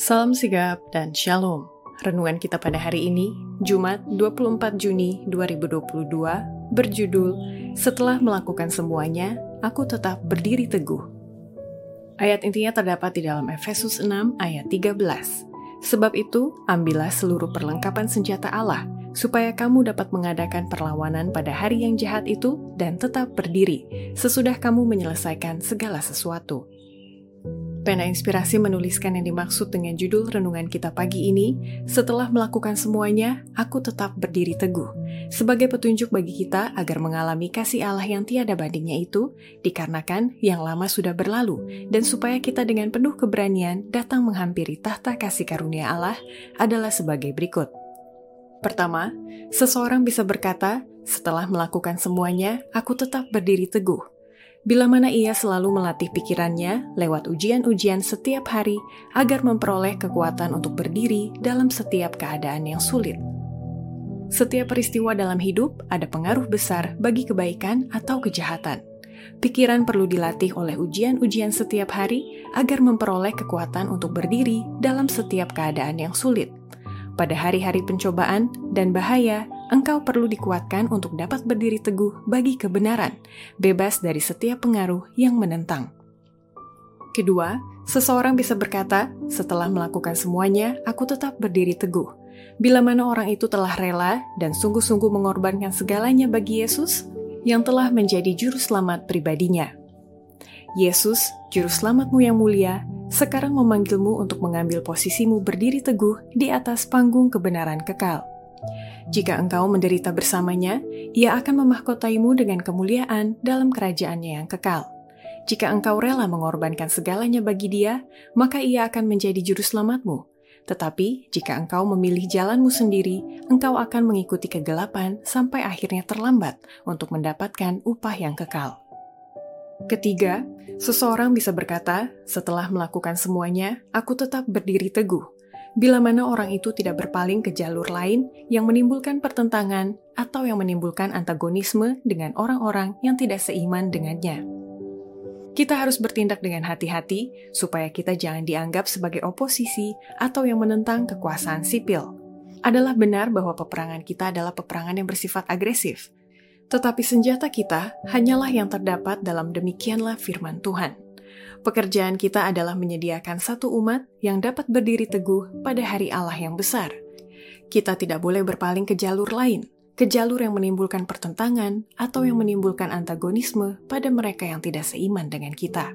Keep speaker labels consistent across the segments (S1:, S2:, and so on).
S1: Salam sigap dan shalom. Renungan kita pada hari ini, Jumat 24 Juni 2022, berjudul Setelah melakukan semuanya, aku tetap berdiri teguh. Ayat intinya terdapat di dalam Efesus 6 ayat 13. Sebab itu, ambillah seluruh perlengkapan senjata Allah, supaya kamu dapat mengadakan perlawanan pada hari yang jahat itu dan tetap berdiri, sesudah kamu menyelesaikan segala sesuatu. Pena Inspirasi menuliskan yang dimaksud dengan judul renungan kita pagi ini, setelah melakukan semuanya, aku tetap berdiri teguh, sebagai petunjuk bagi kita agar mengalami kasih Allah yang tiada bandingnya itu, dikarenakan yang lama sudah berlalu, dan supaya kita dengan penuh keberanian datang menghampiri tahta kasih karunia Allah adalah sebagai berikut. Pertama, seseorang bisa berkata, setelah melakukan semuanya, aku tetap berdiri teguh bila mana ia selalu melatih pikirannya lewat ujian-ujian setiap hari agar memperoleh kekuatan untuk berdiri dalam setiap keadaan yang sulit. Setiap peristiwa dalam hidup ada pengaruh besar bagi kebaikan atau kejahatan. Pikiran perlu dilatih oleh ujian-ujian setiap hari agar memperoleh kekuatan untuk berdiri dalam setiap keadaan yang sulit. Pada hari-hari pencobaan dan bahaya, engkau perlu dikuatkan untuk dapat berdiri teguh bagi kebenaran, bebas dari setiap pengaruh yang menentang. Kedua, seseorang bisa berkata, "Setelah melakukan semuanya, aku tetap berdiri teguh." Bila mana orang itu telah rela dan sungguh-sungguh mengorbankan segalanya bagi Yesus yang telah menjadi juru selamat pribadinya. Yesus, juru selamatmu yang mulia, sekarang memanggilmu untuk mengambil posisimu berdiri teguh di atas panggung kebenaran kekal. Jika engkau menderita bersamanya, ia akan memahkotaimu dengan kemuliaan dalam kerajaannya yang kekal. Jika engkau rela mengorbankan segalanya bagi dia, maka ia akan menjadi juru selamatmu. Tetapi jika engkau memilih jalanmu sendiri, engkau akan mengikuti kegelapan sampai akhirnya terlambat untuk mendapatkan upah yang kekal. Ketiga, seseorang bisa berkata, "Setelah melakukan semuanya, aku tetap berdiri teguh." Bila mana orang itu tidak berpaling ke jalur lain yang menimbulkan pertentangan atau yang menimbulkan antagonisme dengan orang-orang yang tidak seiman dengannya. Kita harus bertindak dengan hati-hati supaya kita jangan dianggap sebagai oposisi atau yang menentang kekuasaan sipil. Adalah benar bahwa peperangan kita adalah peperangan yang bersifat agresif, tetapi senjata kita hanyalah yang terdapat dalam demikianlah firman Tuhan. Pekerjaan kita adalah menyediakan satu umat yang dapat berdiri teguh pada hari Allah yang besar. Kita tidak boleh berpaling ke jalur lain, ke jalur yang menimbulkan pertentangan atau yang menimbulkan antagonisme pada mereka yang tidak seiman dengan kita.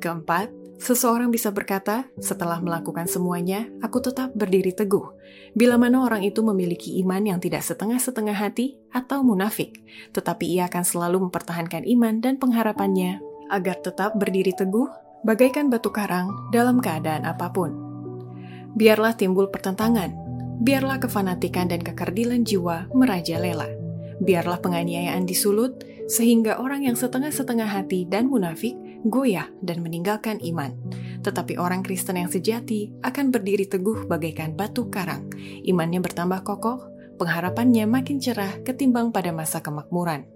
S1: Keempat, seseorang bisa berkata, setelah melakukan semuanya, aku tetap berdiri teguh. Bila mana orang itu memiliki iman yang tidak setengah-setengah hati atau munafik, tetapi ia akan selalu mempertahankan iman dan pengharapannya agar tetap berdiri teguh bagaikan batu karang dalam keadaan apa pun. Biarlah timbul pertentangan, biarlah kefanatikan dan kekerdilan jiwa merajalela. Biarlah penganiayaan disulut, sehingga orang yang setengah-setengah hati dan munafik goyah dan meninggalkan iman. Tetapi orang Kristen yang sejati akan berdiri teguh bagaikan batu karang. Imannya bertambah kokoh, pengharapannya makin cerah ketimbang pada masa kemakmuran.